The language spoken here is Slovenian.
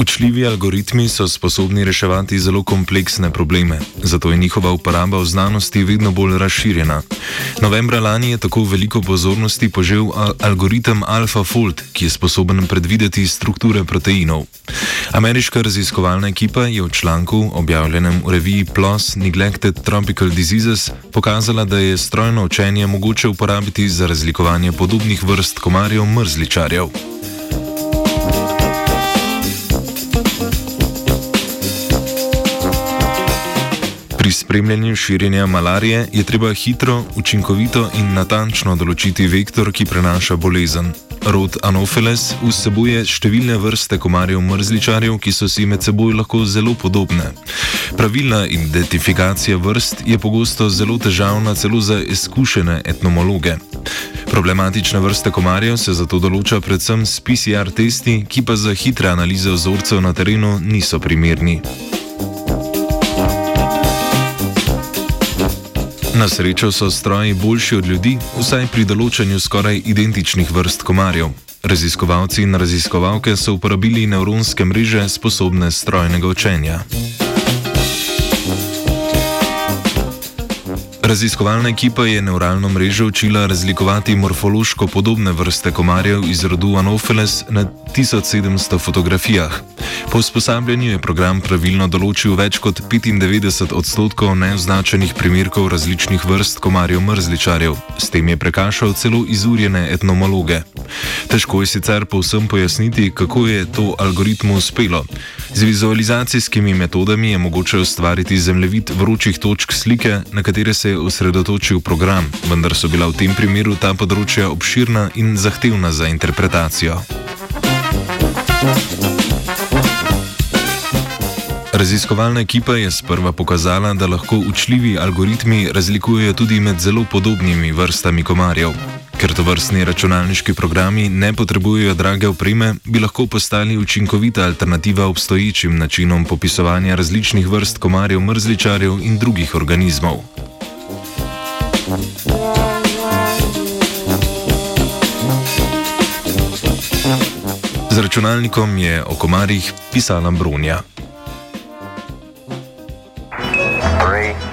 Učljivi algoritmi so sposobni reševati zelo kompleksne probleme, zato je njihova uporaba v znanosti vedno bolj razširjena. Novembra lani je tako veliko pozornosti požel algoritem AlphaFold, ki je sposoben predvideti strukture proteinov. Ameriška raziskovalna ekipa je v članku, objavljenem v reviji PLOS Neglected Tropical Diseases, pokazala, da je strojno učenje mogoče uporabiti za razlikovanje podobnih vrst komarjev mrzličarjev. Pri spremljanju širjenja malarije je treba hitro, učinkovito in natančno določiti vektor, ki prenaša bolezen. Rod Anopheles vsebuje številne vrste komarjev mrzličarjev, ki so si med seboj lahko zelo podobne. Pravilna identifikacija vrst je pogosto zelo težavna celo za izkušene etnomologe. Problematične vrste komarjev se zato določa predvsem s PCR testi, ki pa za hitre analize vzorcev na terenu niso primerni. Na srečo so stroji boljši od ljudi, vsaj pri določanju skoraj identičnih vrst komarjev. Raziskovalci in raziskovalke so uporabili nevronske mreže sposobne strojnega učenja. Raziskovalna ekipa je neuralno mrežo učila razlikovati morfološko podobne vrste komarjev iz rodu Anopheles na 1700 fotografijah. Po usposabljanju je program pravilno določil več kot 95 odstotkov neoznačenih primerkov različnih vrst komarjev mrzličarjev, s tem je prekašal celo izurjene etnomologe. Težko je sicer povsem pojasniti, kako je to algoritmu uspelo. Z vizualizacijskimi metodami je mogoče ustvariti zemljevid vročih točk slike, na katere se je osredotočil program, vendar so bila v tem primeru ta področja obširna in zahtevna za interpretacijo. Raziskovalna ekipa je sprva pokazala, da lahko učljivi algoritmi razlikujejo tudi med zelo podobnimi vrstami komarjev. Ker to vrstni računalniški programi ne potrebujejo drage opreme, bi lahko postali učinkovita alternativa obstoječim načinom popisovanja različnih vrst komarjev, mrzličarjev in drugih organizmov. Z računalnikom je o komarjih pisala Brunja. Three.